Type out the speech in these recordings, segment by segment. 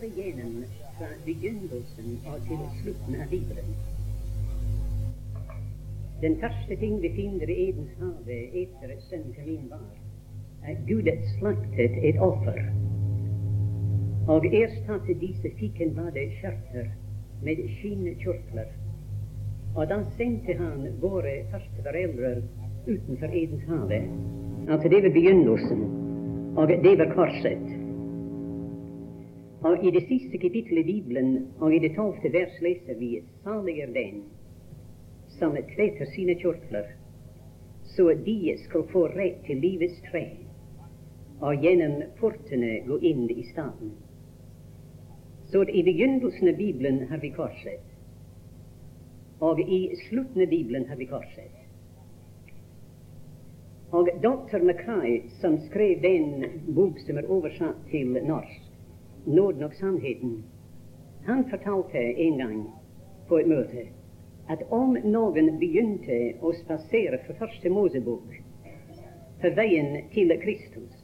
går igjennom fra begynnelsen og til slutten av Bibelen. Den første ting vi finner i Edens hage etter sønnen min var at Gud slaktet et offer. Og erstattet disse fikk en bade skjørter med skinnkjortler. Og da sendte han våre første foreldre utenfor Edens hage. Altså det var begynnelsen, og det var korset. Og i det siste kapittelet i Bibelen, og i det tolvte vers, leser vi salig er den som kveter sine kjortler, så de skal få rett til livets tre, og gjennom portene gå inn i staden. Så i begynnelsen av Bibelen har vi korset, og i slutten av Bibelen har vi korset. Og dr. Mackay, som skrev den bok som er oversatt til norsk, 'Nåden og sannheten', han fortalte en gang på et møte at om noen begynte å spasere for første Mosebok på veien til Kristus,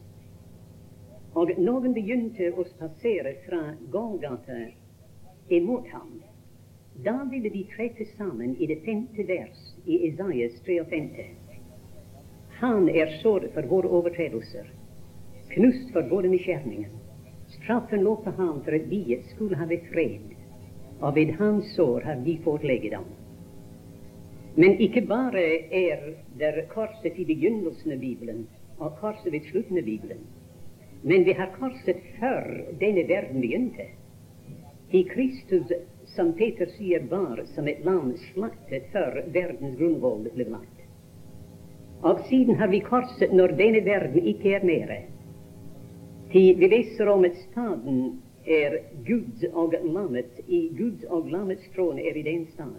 og noen begynte å spasere fra Golgata imot ham, da ville de treffe sammen i det femte vers i Isaias 53. Han er såret for våre overtredelser, knust for våre misgjerninger. Straffen lå på ham for at vi skulle ha fred, og ved hans sår har vi fått legedom. Men ikke bare er det korset i begynnelsen av Bibelen og korset ved slutten av Bibelen, men vi har korset før denne verden begynte. I Kristus, som Peter sier, var som et lam slaktet før verdens grunnvoll ble lagt. Og siden har vi korset når denne verden ikke er mere. Vi leser om at staden er Guds og lammet, i Guds og lammets trone er i den stad.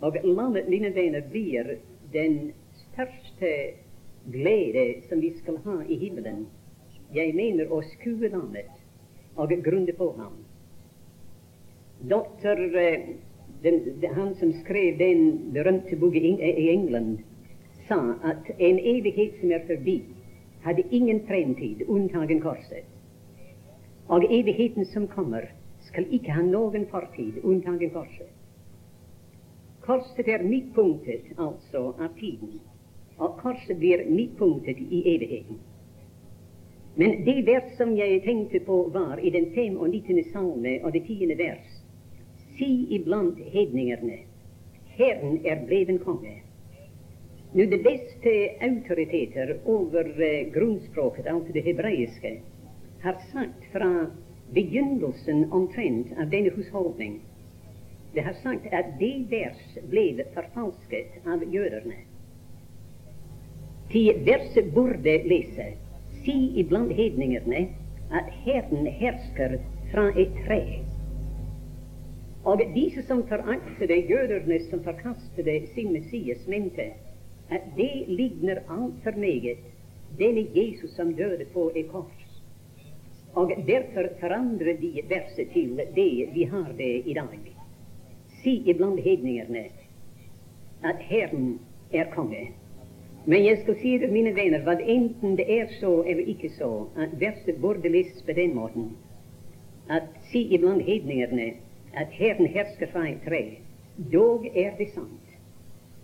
Og lammet, mine venner, blir den største glede som vi skal ha i himmelen. Jeg mener å skue lammet og grunne på ham. Doktor, eh, den, han som skrev den berømte boken i England, sa at en evighet som er forbi, hadde ingen fremtid unntagen korset. Og evigheten som kommer, skal ikke ha noen fortid unntagen korset. Korset er midtpunktet, altså, av tiden. Og korset blir midtpunktet i evigheten. Men det vers som jeg tenkte på, var i den 95. salme og det tiende vers. Si iblant hedningerne, Herren er bleven konge. Nå, De beste autoriteter over uh, grunnspråket, altså det hebreiske, har sagt fra begynnelsen omtrent av denne husholdning det har sagt at det vers ble forfalsket av jøderne. Til verset burde lese Si iblant hedningene at Herren hersker fra et tre. Og disse som foraktet jøderne som forkastet sin Messias, mente at det ligner altfor meget denne Jesus som døde på et kors. Og derfor forandrer de verset til det vi har det i dag si iblant hedningene at Herren er konge. Men jeg skal si det, mine venner, hva enten det er så eller ikke så, at verset burde leses på den måten at si iblant hedningene at Herren hersker fra et tre, dog er det sant.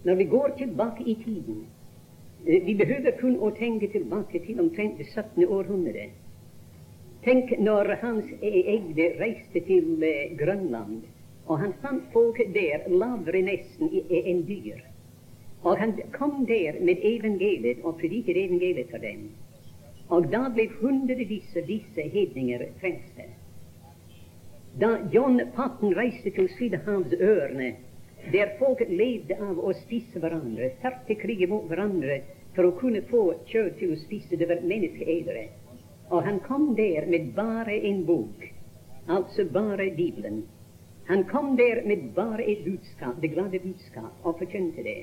Når vi går tilbake i tiden eh, Vi behøver kun å tenke tilbake til omtrent det 17. århundre. Tenk når Hans Egde reiste til eh, Grønland og han fant folk der lavere nesten enn dyr. Og han kom der med evangeliet og prediket evangeliet for dem. Og da ble hundrevis av disse hedninger frelste. Da John Patten reiste til Sydhavsørene, der folk levde av å spise hverandre, førte krig mot hverandre for å kunne få kjøtt til å spise, det var menneskeedere. Og han kom der med bare en bok, altså bare Bibelen. Han kom der med bare et budskap, det glade budskap, og forkynte det.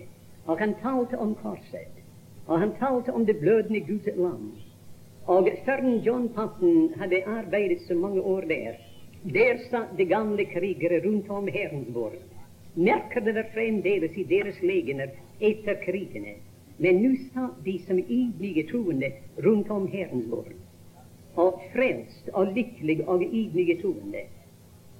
Og han talte om korset. Og han talte om det blødende Guds land. Og før John Patten hadde arbeidet så mange år der, der satt de gamle krigere rundt om Herrens Merker det fremdeles i deres legener etter krigene. Men nå satt de som ydmyke troende rundt om Herrens vår, og frelst og lykkelig og ydmyke troende.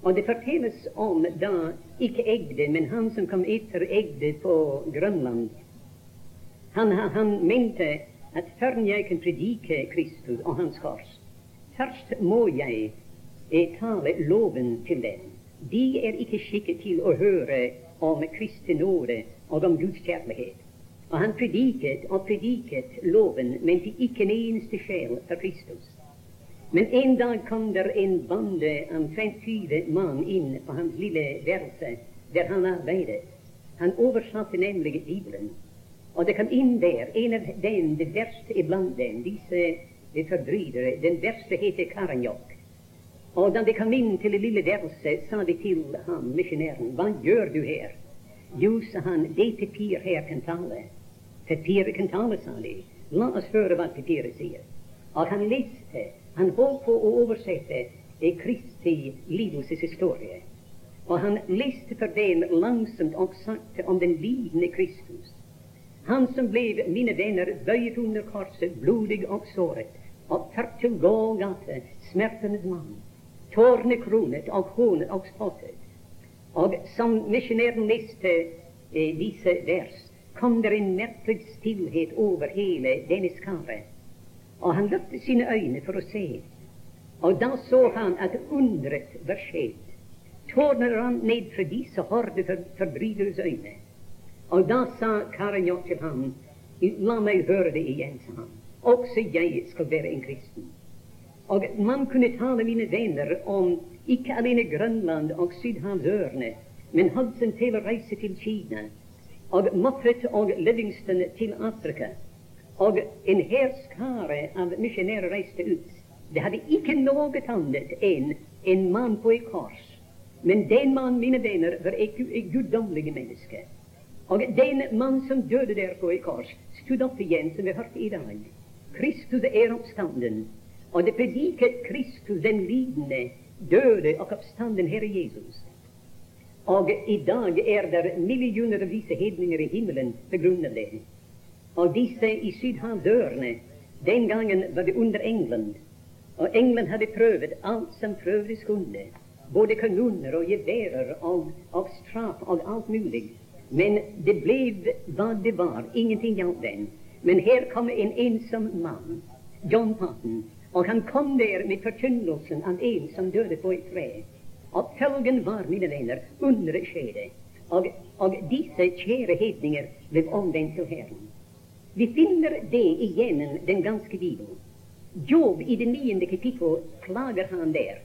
Og det fortelles om da ikke Egde, men han som kom etter Egde på Grønland. Han, han mente at før jeg kan predike Kristus og Hans kors, først må jeg tale loven til dem. De er ikke skikket til å høre om kristen nåde og om Guds kjærlighet. Og han prediket og prediket loven, men til ikke en eneste sjel for Kristus. Men en dag kom der en bande omtrent 20 mann inn på hans lille værelse der han arbeidet. Han oversatte nemlig Bibelen. Og det kom inn der en av dem, det verste iblant dem, disse forbrytere. Den verste heter Karanjok. Og da de kom inn til det lille værelset, sa de til ham, misjonæren, hva gjør du her? Jo, sa han, det papir her kan tale. Papiret kan tale, sa de. La oss høre hva papiret sier. Og han leste, han holdt på å oversette Kristi lidelseshistorie. Og han leste for dem langsomt og sakte om den lidende Kristus. Han som ble, mine venner, bøyet under korset, blodig og såret, og ført til Golgata, smertenes mann tårnekronet og hånet og spottet. Og som misjonæren leste eh, disse vers, kom det en merkelig stillhet over hele denne skaret. Og han løftet sine øyne for å se. Og da så han at undret var skjedd. Tårnet rant ned fra disse horde for, forbryteres øyne. Og da sa Karanjot til ham, la meg høre det igjen, sa han. Også jeg skal være en kristen. Og man kunne tale, mine venner, om ikke alene Grønland og Sydhavsørene, men Hudson til å reise til Kina, og Moffat og Livingston til Afrika. Og en hel skare av misjonærer reiste ut. Det hadde ikke noe annet enn en mann på et kors. Men den mann, mine venner, var et, et guddommelig menneske. Og den mann som døde der på et kors, stod opp igjen, som vi hørte i dag. Kristus er oppstanden. Og det prediket Kristus, den lidende, døde og oppstanden Herre Jesus. Og i dag er det millioner av disse hedninger i himmelen på grunn av det. Og disse i sydhavdørene den gangen var det under England. Og England hadde prøvd alt som prøvdes kunne. Både kanoner og geværer og, og straff og alt mulig. Men det ble hva det var. Ingenting hjalp den. Men her kommer en ensom mann, John Patten, og han kom der med forkynnelsen av en som døde på et tre. Og følgen var, mine venner, underet skjedde. Og, og disse kjære hedninger ble omvendt til Herren. Vi finner det igjen den ganske Bibel. Job i det niende kapittel klager han der.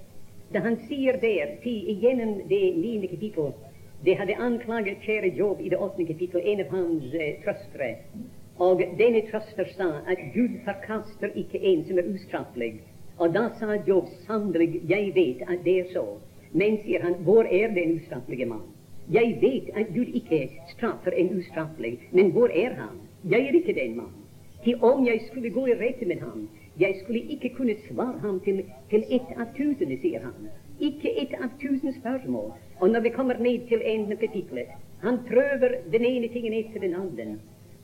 Da han sier der til igjennom det niende kapittel Det hadde anklaget kjære Job i det åttende kapittel, en av hans eh, trøstere. Og denne trøster sa at Gud forkaster ikke en som er ustraffelig. Og da sa Jobb sannelig, jeg vet at det er så. Men, sier han, hvor er den ustraffelige mann? Jeg vet at Gud ikke straffer en ustraffelig, men hvor er han? Jeg er ikke den mann. Til om jeg skulle gå i rette med ham, jeg skulle ikke kunne svare ham til, til ett av tusen, sier han. Ikke ett av tusen spørsmål. Og når vi kommer ned til enden av han prøver den ene tingen etter den andre.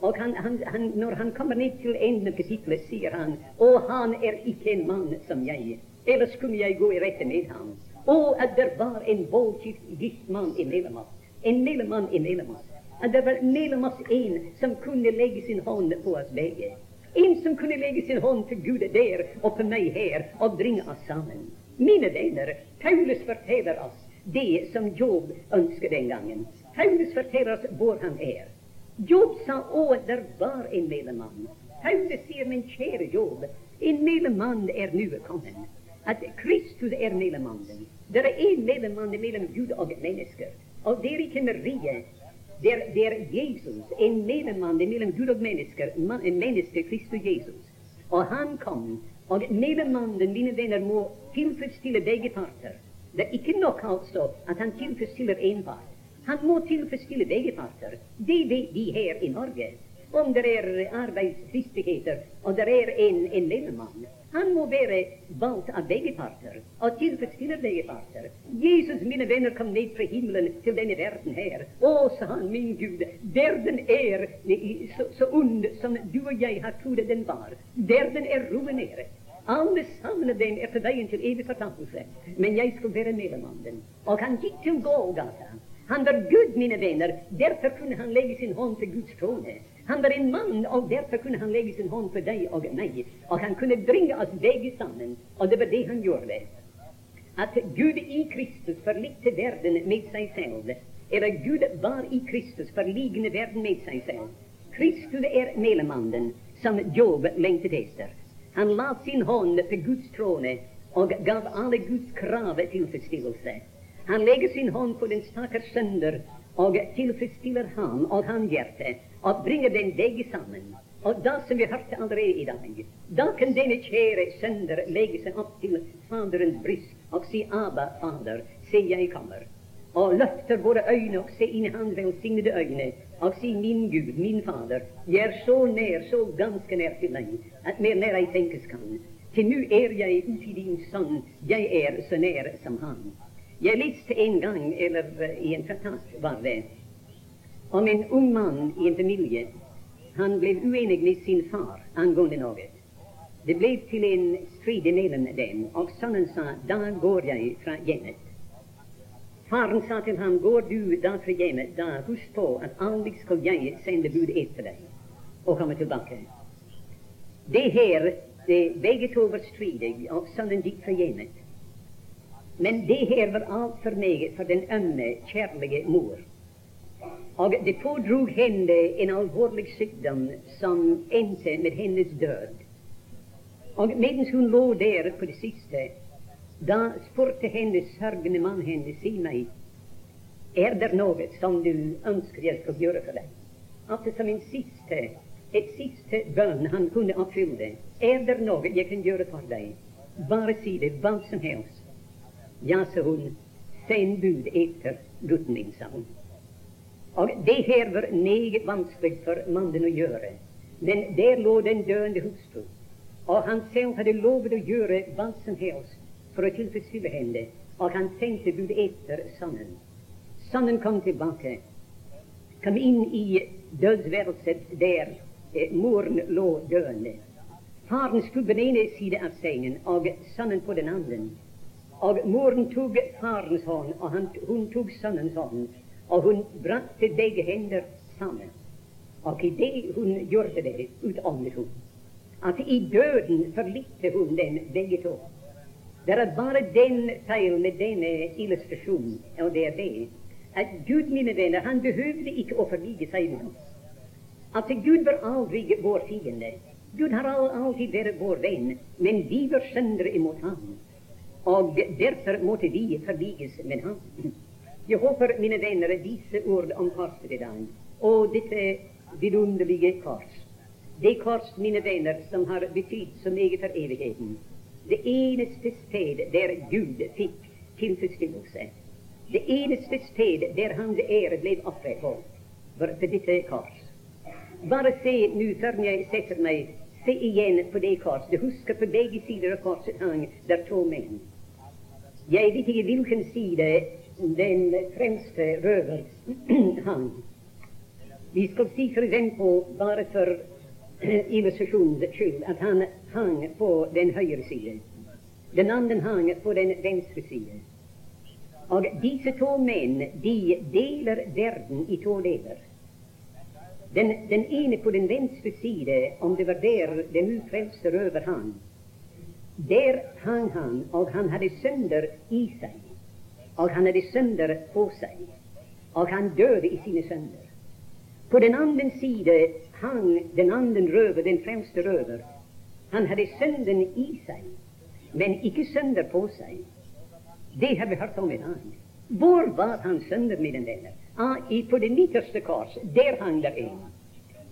Og han, han, han, når han kommer ned til enden av kapitlet, sier han Å, han er ikke en mann som jeg, ellers kunne jeg gå i rette med ham. Å, at det var en voldgift mann i Nelemas. En mellommann i Nelemas. At det var Nelemas en som kunne legge sin hånd på oss begge. En som kunne legge sin hånd til Gud der og på meg her og bringe oss sammen. Mine venner, Paulus forteller oss det som Job ønsket den gangen. Paulus forteller oss hvor han er. Jobb sa å, der var en mellommann. Paulus sier, min kjære Jobb, en mellommann er nå kommet. At Kristus er mellommannen. Det er en mellommann mellom Gud og mennesker. Og det er ikke Marie. Det er, det er Jesus, en mellommann mellom Gud og mennesker. En menneske, Kristus Jesus. Og han kom. Og mellommannen, mine venner, må tilfredsstille begge parter. Det er ikke nok altså at han tilfredsstiller én part. Han må tilfredsstille begge parter. Det vet vi her i Norge. Om det er arbeidsfristigheter og det er en, en mellommann. Han må være valgt av begge parter og tilfredsstille begge parter. Jesus, mine venner, kom ned fra himmelen til denne verden her. Å, sa han, min Gud, verden er så, så ond som du og jeg har trodd den var. Verden er ruinert. Alle sammen av dem er på veien til evig fortapelse, men jeg skal være mellommannen. Og han gikk til Golgata. Han var Gud, mine venner, derfor kunne han legge sin hånd til Guds trone. Han var en mann, og derfor kunne han legge sin hånd på deg og meg. Og han kunne bringe oss begge sammen, og det var det han gjorde. At Gud i Kristus forlikte verden med seg selv, eller Gud var i Kristus forligende verden med seg selv. Kristus er mellommannen som Job lengtet etter. Han la sin hånd på Guds trone og gav alle Guds krav tilfredsstillelse. Han legger sin hånd på den stakkars sønder og tilfredsstiller han og hans hjerte og bringer den begge sammen. Og da, som vi hørte allerede i dag, da kan denne kjære sønder legge seg opp til Faderens bryst og si Abba, Fader, se, jeg kommer. Og løfter våre øyne og se inn i Hans velsignede øyne og si, min Gud, min Fader, jeg er så nær, så ganske nær til deg, at mer nær jeg tenkes kan. Til nå er jeg ute i din sønn, jeg er så nær som Han. Jeg leste en gang, eller i en traktat var det, om en ung mann i en familie. Han ble uenig med sin far angående noe. Det ble til en strid mellom dem, og sønnen sa da går jeg fra hjemmet. Faren sa til ham går du da fra hjemmet, da husk på at aldri skal jeg sende bud etter deg og komme tilbake. Det her, det, begge to var stridige, og sønnen gikk fra hjemmet. Men det her var altfor meget for den ømme, kjærlige mor. Og det pådrog henne en alvorlig sykdom som endte med hennes død. Og mens hun lå der på det siste, da spurte hennes sørgende mann henne, si meg, er det noe som du ønsker jeg skal gjøre for deg? Altså som en siste, et siste bønn han kunne oppfylle. Er det noe jeg kan gjøre for deg? Bare si det, hva som helst. Ja, sa hun, send bud etter gutten min, sa hun. Og det her var meget vanskelig for mannen å gjøre. Men der lå den døende hustru, og han selv hadde lovet å gjøre hva som helst for å tilfredsstille henne, og han sendte bud etter sønnen. Sønnen kom tilbake, kom inn i dødsværelset der eh, moren lå døende. Faren skulle på den ene siden av sengen og sønnen på den andre. Og moren tok farens hånd, og han, hun tok sønnens hånd, og hun brakte begge hender sammen. Og idet hun gjorde det, utåndet hun. At i døden forlikte hun dem begge to. Det er bare den feil med denne illustrasjonen, og det er det at Gud, mine venner, han behøvde ikke å forlike seg med oss. At Gud var aldri vår fiende. Gud har alltid vært vår venn, men vi var syndere imot ham. Og derfor måtte vi forliges med ham. Jeg håper, mine venner, disse ord om korset i dag, og dette vidunderlige kors, det kors, mine venner, som har betydd så meget for evigheten, det eneste sted der Gud fikk tilfredsstillelse, det eneste sted der Hans ære ble på, var på dette kors. Bare se nå før jeg setter meg, se igjen på det kors. Du husker på begge sider av korset hang der to menn. Jeg vet ikke hvilken side den fremste røver han. Vi skal si for eksempel, bare for illustrasjonens skyld, at han hang på den høyre side. Den andre hang på den venstre side. Og disse to menn de deler verden i to deler. Den, den ene på den venstre side, om det var der den ufrelste røver hang, der hang han, og han hadde synder i seg. Og han hadde synder på seg. Og han døde i sine synder. På den andre side hang den andre røver, den fremste røver. Han hadde synden i seg, men ikke synder på seg. Det har vi hørt om i dag. Hvor var han synder, mine venner? Ah, på det midterste kors, der hang der en.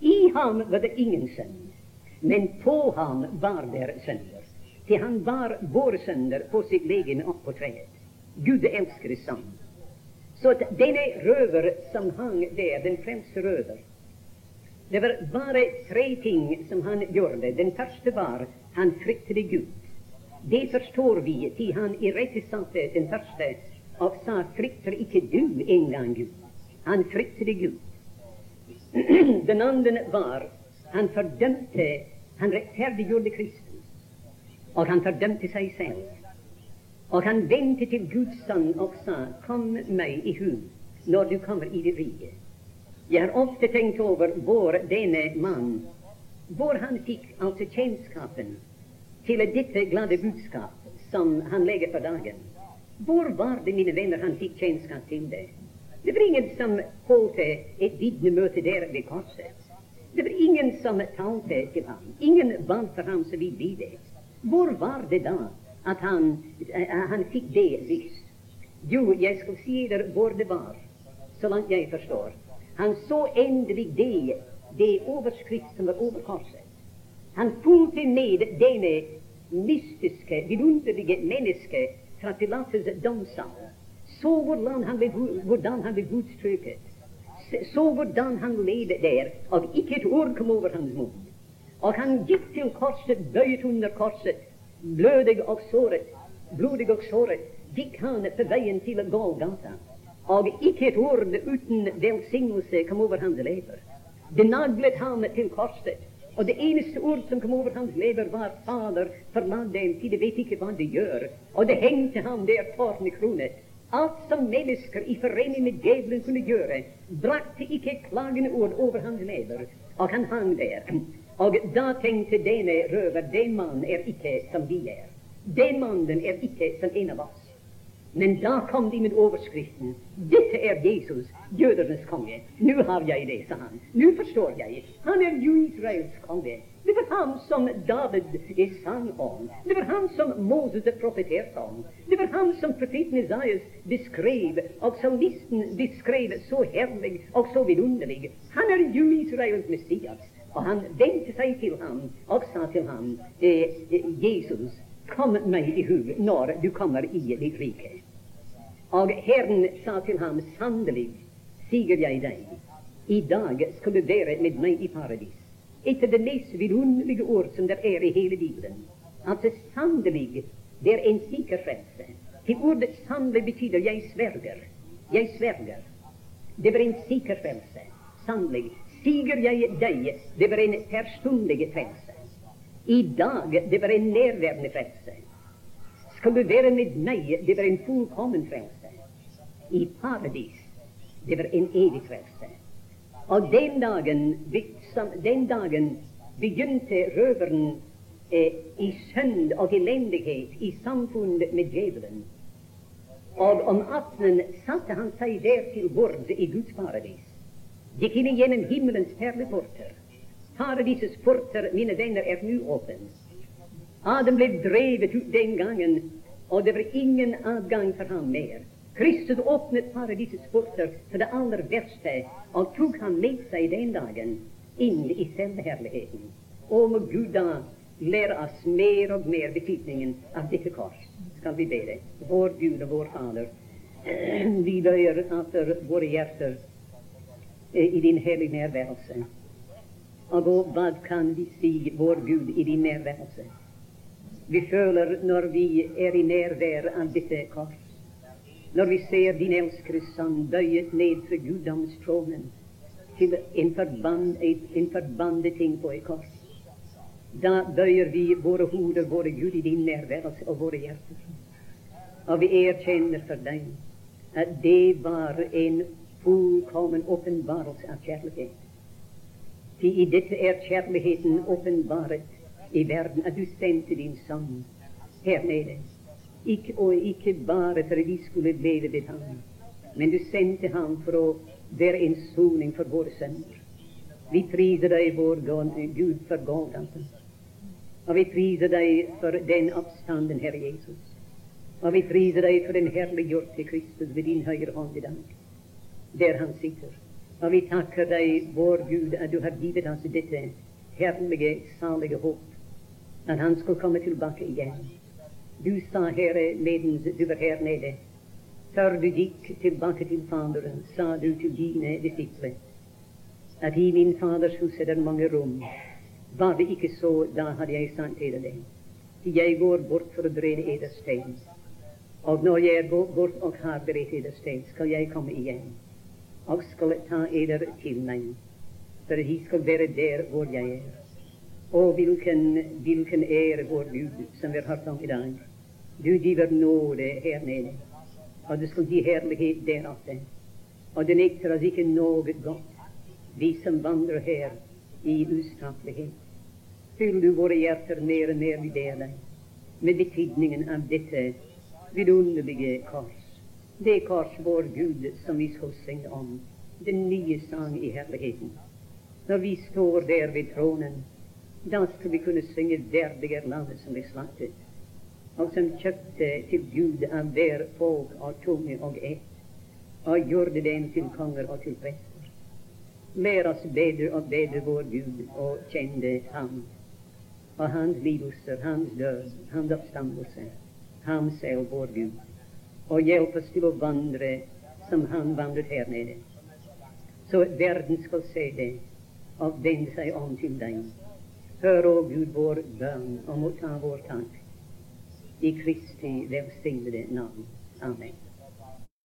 I ham var det ingen synd, men på ham var det synder til han bar våre sønner på sitt legeme opp på treet. Gud det sånn. Så at denne røver som hang der, den fremste røver, det var bare tre ting som han gjorde. Den første var han fryktet Gud. Det forstår vi til han i irettesatte den første og sa frykter ikke du engang Gud? Han fryktet Gud. Den andre var han fordømte, han rettferdiggjorde Kristus. Og han fordømte seg selv. Og han vendte til Guds sønn og sa, Kom meg i hu når du kommer i det rike. Jeg har ofte tenkt over hvor denne mann hvor han fikk altså kjennskapen til dette glade budskap som han legger for dagen. Hvor var det, mine venner, han fikk kjennskap til det? Det var ingen som holdt et vitnemøte der ved korset. Det var ingen som talte til ham. Ingen valgte ham så vidt vi vet. Hvor var det da at han, uh, han fikk det visst? Jo, jeg skal si dere hvor det var, så langt jeg forstår. Han så endelig det, det overskrift som var over korset. Han fulgte med denne mystiske, vidunderlige mennesket fra Pilates domssal. Så hvordan han ble, hvordan han ble gudstrøket. Så hvordan han levde der, og ikke et ord kom over hans munn. Og han gikk til korset, bøyet under korset, blødig og såret, blodig og såret, gikk han på veien til Golgata. Og ikke et ord uten velsignelse kom over hans lever. Det naglet ham til korset. Og det eneste ord som kom over hans lever, var 'Fader, forlat dem, for de vet ikke hva de gjør'. Og det hengte ham der tårnekronet. Alt som mennesker i forening med djevelen kunne gjøre, brakte ikke klagende ord over hans lever. Og han hang der. Og da tenkte denne røver, den mannen er ikke som vi er. Den mannen er ikke som en av oss. Men da kom de med overskriften 'Dette er Jesus, jødenes konge'. Nå har jeg det, sa han. Nå forstår jeg. Han er jo Israels konge. Det var han som David sang om. Det var han som Moses profeterte om. Det var han som profeten Isaias beskrev, og salmisten beskrev så herlig og så vidunderlig. Han er jo Israels Messias. Og han vendte seg til ham og sa til ham, eh, Jesus, kom meg i hu når du kommer i ditt rike. Og Herren sa til ham, sannelig sier jeg deg, i dag skal du være med meg i paradis. Etter det mest vidunderlige ord som det er i hele Bibelen. Altså sannelig, det er en sikker frelse. Til ordet sannelig betyr jeg sverger. Jeg sverger. Det var en sikker frelse. Sannelig. Siger jeg deg, det var en personlig frelse. I dag det var en nærværende frelse. Skal du være med meg, det var en fullkommen frelse. I paradis det var en evig frelse. Og den dagen, den dagen begynte røveren eh, i synd og elendighet i samfunn med djevelen. Og om aftenen satte han seg der til bords i Guds paradis. Gikk inn gjennom himmelens perleporter Paradises porter, mine venner, er nå åpen. Adam ble drevet ut den gangen, og det var ingen adgang for ham mer. Kristus åpnet paradisets porter for det aller verste, og tok ham med seg den dagen inn i selvherligheten. Og må Gud da lære oss mer og mer betydningen av dette kors. Skal vi be det. Vår Gud og vår Fader, vi bøyer atter våre hjerter eh, i din hellige nærværelse. Og hva kan vi si, vår Gud, i din nærværelse? Vi føler når vi er i nærvær av dette kors, når vi ser din elskede sang bøyet ned for guddomstronen til en, forband, en forbandet ting på et kors, da bøyer vi våre hoder, våre Gud, i din nærværelse og våre hjerter. Og vi erkjenner for deg at det var en fullkommen åpenbarelse av kjærlighet i dette er kjærligheten åpenbaret i verden, at du sendte din sønn her nede. Ikke, og ikke bare for at vi skulle leve ved ham, men du sendte ham for å være en soning for våre sønner. Vi priser deg, vår Gud, for Golgata. Og vi priser deg for den oppstanden, Herre Jesus. Og vi priser deg for den herliggjorte Kristus ved din høyre hånd i dag, der han sitter. Og vi takker deg, vår Gud, at du har givet oss dette herlige, salige håp, at han skal komme tilbake igjen. Du sa, Herre, medens du var her nede, før du gikk tilbake til Faderen, sa du til dine disipler at i min Faders hus er det mange rom. Var det ikke så, da hadde jeg sagt til deg, jeg går bort for å berede eder stein. Og når jeg går bort og har beredt eder stein, skal jeg komme igjen og skal ta eder til meg, for de skal være der hvor jeg er. Og hvilken, hvilken ære, vår Gud, som vi har hørt i dag. Du giver nåde her nede, og du skal gi herlighet der oppe. Og det nekter oss ikke noe godt, vi som vandrer her i ustraffelighet. Fyll du våre hjerter mer og mer, med deg, med betydningen av dette vidunderlige kors. Det kors, vår Gud, som vi skal synge om, den nye sang i herligheten. Når vi står der ved tronen, da skal vi kunne synge 'Verdig er landet som er slaktet', og som kjøpte til Gud av hver folk og tunge og ett, og gjorde dem til konger og til prester. Lær oss bedre og bedre vår Gud og kjenne Ham og hans lidelser, hans død, hans oppstandelse, ham selv, vår Gud, og hjelp oss til å vandre som han vandret her nede, så verden skal se det og vende seg om til deg. Hør, å Gud, vår bønn, og motta vår takk. I Kristi velsignede navn. Amen.